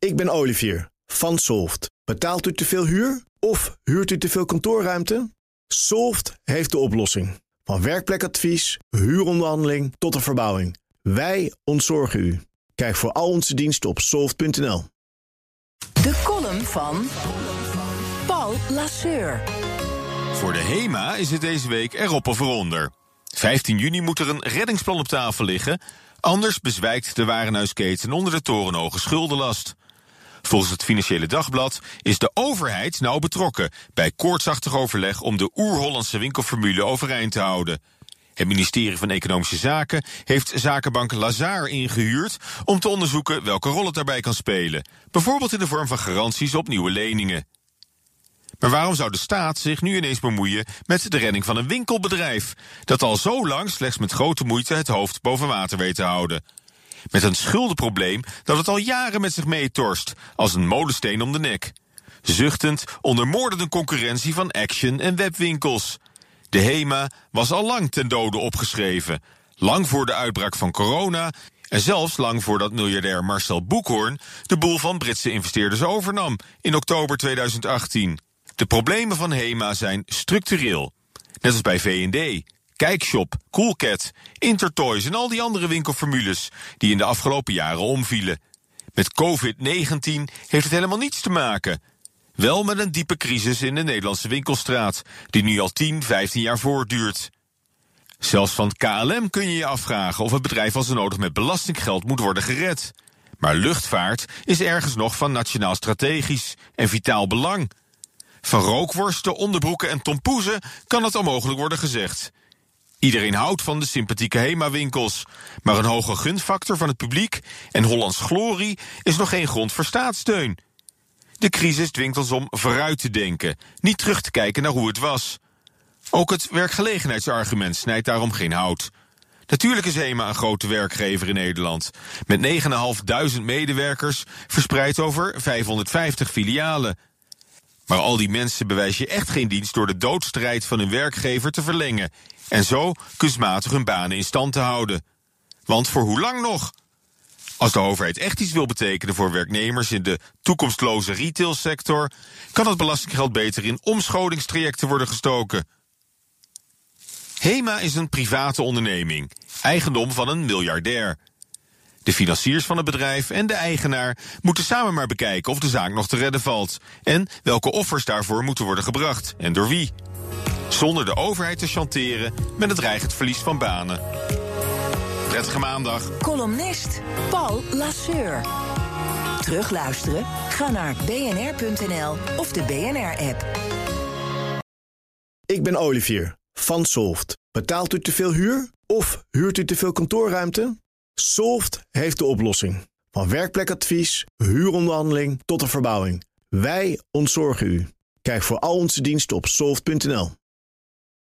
Ik ben Olivier van Solft. Betaalt u te veel huur of huurt u te veel kantoorruimte? Solft heeft de oplossing. Van werkplekadvies, huuronderhandeling tot de verbouwing. Wij ontzorgen u. Kijk voor al onze diensten op soft.nl. De column van Paul Lasseur. Voor de HEMA is het deze week erop of eronder. 15 juni moet er een reddingsplan op tafel liggen. Anders bezwijkt de warenhuisketen onder de torenhoge schuldenlast. Volgens het Financiële Dagblad is de overheid nauw betrokken bij koortsachtig overleg om de oer-Hollandse winkelformule overeind te houden. Het ministerie van Economische Zaken heeft zakenbank Lazar ingehuurd om te onderzoeken welke rol het daarbij kan spelen, bijvoorbeeld in de vorm van garanties op nieuwe leningen. Maar waarom zou de staat zich nu ineens bemoeien met de redding van een winkelbedrijf dat al zo lang slechts met grote moeite het hoofd boven water weet te houden? Met een schuldenprobleem dat het al jaren met zich meetorst, als een molensteen om de nek. Zuchtend onder moordende concurrentie van Action en webwinkels. De HEMA was al lang ten dode opgeschreven. Lang voor de uitbraak van corona en zelfs lang voordat miljardair Marcel Boekhoorn de boel van Britse investeerders overnam in oktober 2018. De problemen van HEMA zijn structureel. Net als bij V&D, Kijkshop, Coolcat, Intertoys en al die andere winkelformules die in de afgelopen jaren omvielen. Met COVID-19 heeft het helemaal niets te maken. Wel met een diepe crisis in de Nederlandse winkelstraat, die nu al 10, 15 jaar voortduurt. Zelfs van KLM kun je je afvragen of het bedrijf als nodig met belastinggeld moet worden gered. Maar luchtvaart is ergens nog van nationaal strategisch en vitaal belang. Van rookworsten, onderbroeken en tompoezen kan het onmogelijk worden gezegd. Iedereen houdt van de sympathieke HEMA-winkels. Maar een hoge gunfactor van het publiek en Hollands glorie is nog geen grond voor staatssteun. De crisis dwingt ons om vooruit te denken, niet terug te kijken naar hoe het was. Ook het werkgelegenheidsargument snijdt daarom geen hout. Natuurlijk is HEMA een grote werkgever in Nederland. Met 9.500 medewerkers verspreid over 550 filialen. Maar al die mensen bewijs je echt geen dienst door de doodstrijd van hun werkgever te verlengen. En zo kunstmatig hun banen in stand te houden. Want voor hoe lang nog? Als de overheid echt iets wil betekenen voor werknemers in de toekomstloze retailsector, kan het belastinggeld beter in omscholingstrajecten worden gestoken. HEMA is een private onderneming, eigendom van een miljardair. De financiers van het bedrijf en de eigenaar moeten samen maar bekijken of de zaak nog te redden valt en welke offers daarvoor moeten worden gebracht en door wie. Zonder de overheid te chanteren met het dreigend verlies van banen. Prettige maandag. Columnist Paul Lasseur. Terugluisteren? Ga naar bnr.nl of de BNR-app. Ik ben Olivier van Solft. Betaalt u te veel huur of huurt u te veel kantoorruimte? Solft heeft de oplossing. Van werkplekadvies, huuronderhandeling tot de verbouwing. Wij ontzorgen u. Kijk voor al onze diensten op soft.nl.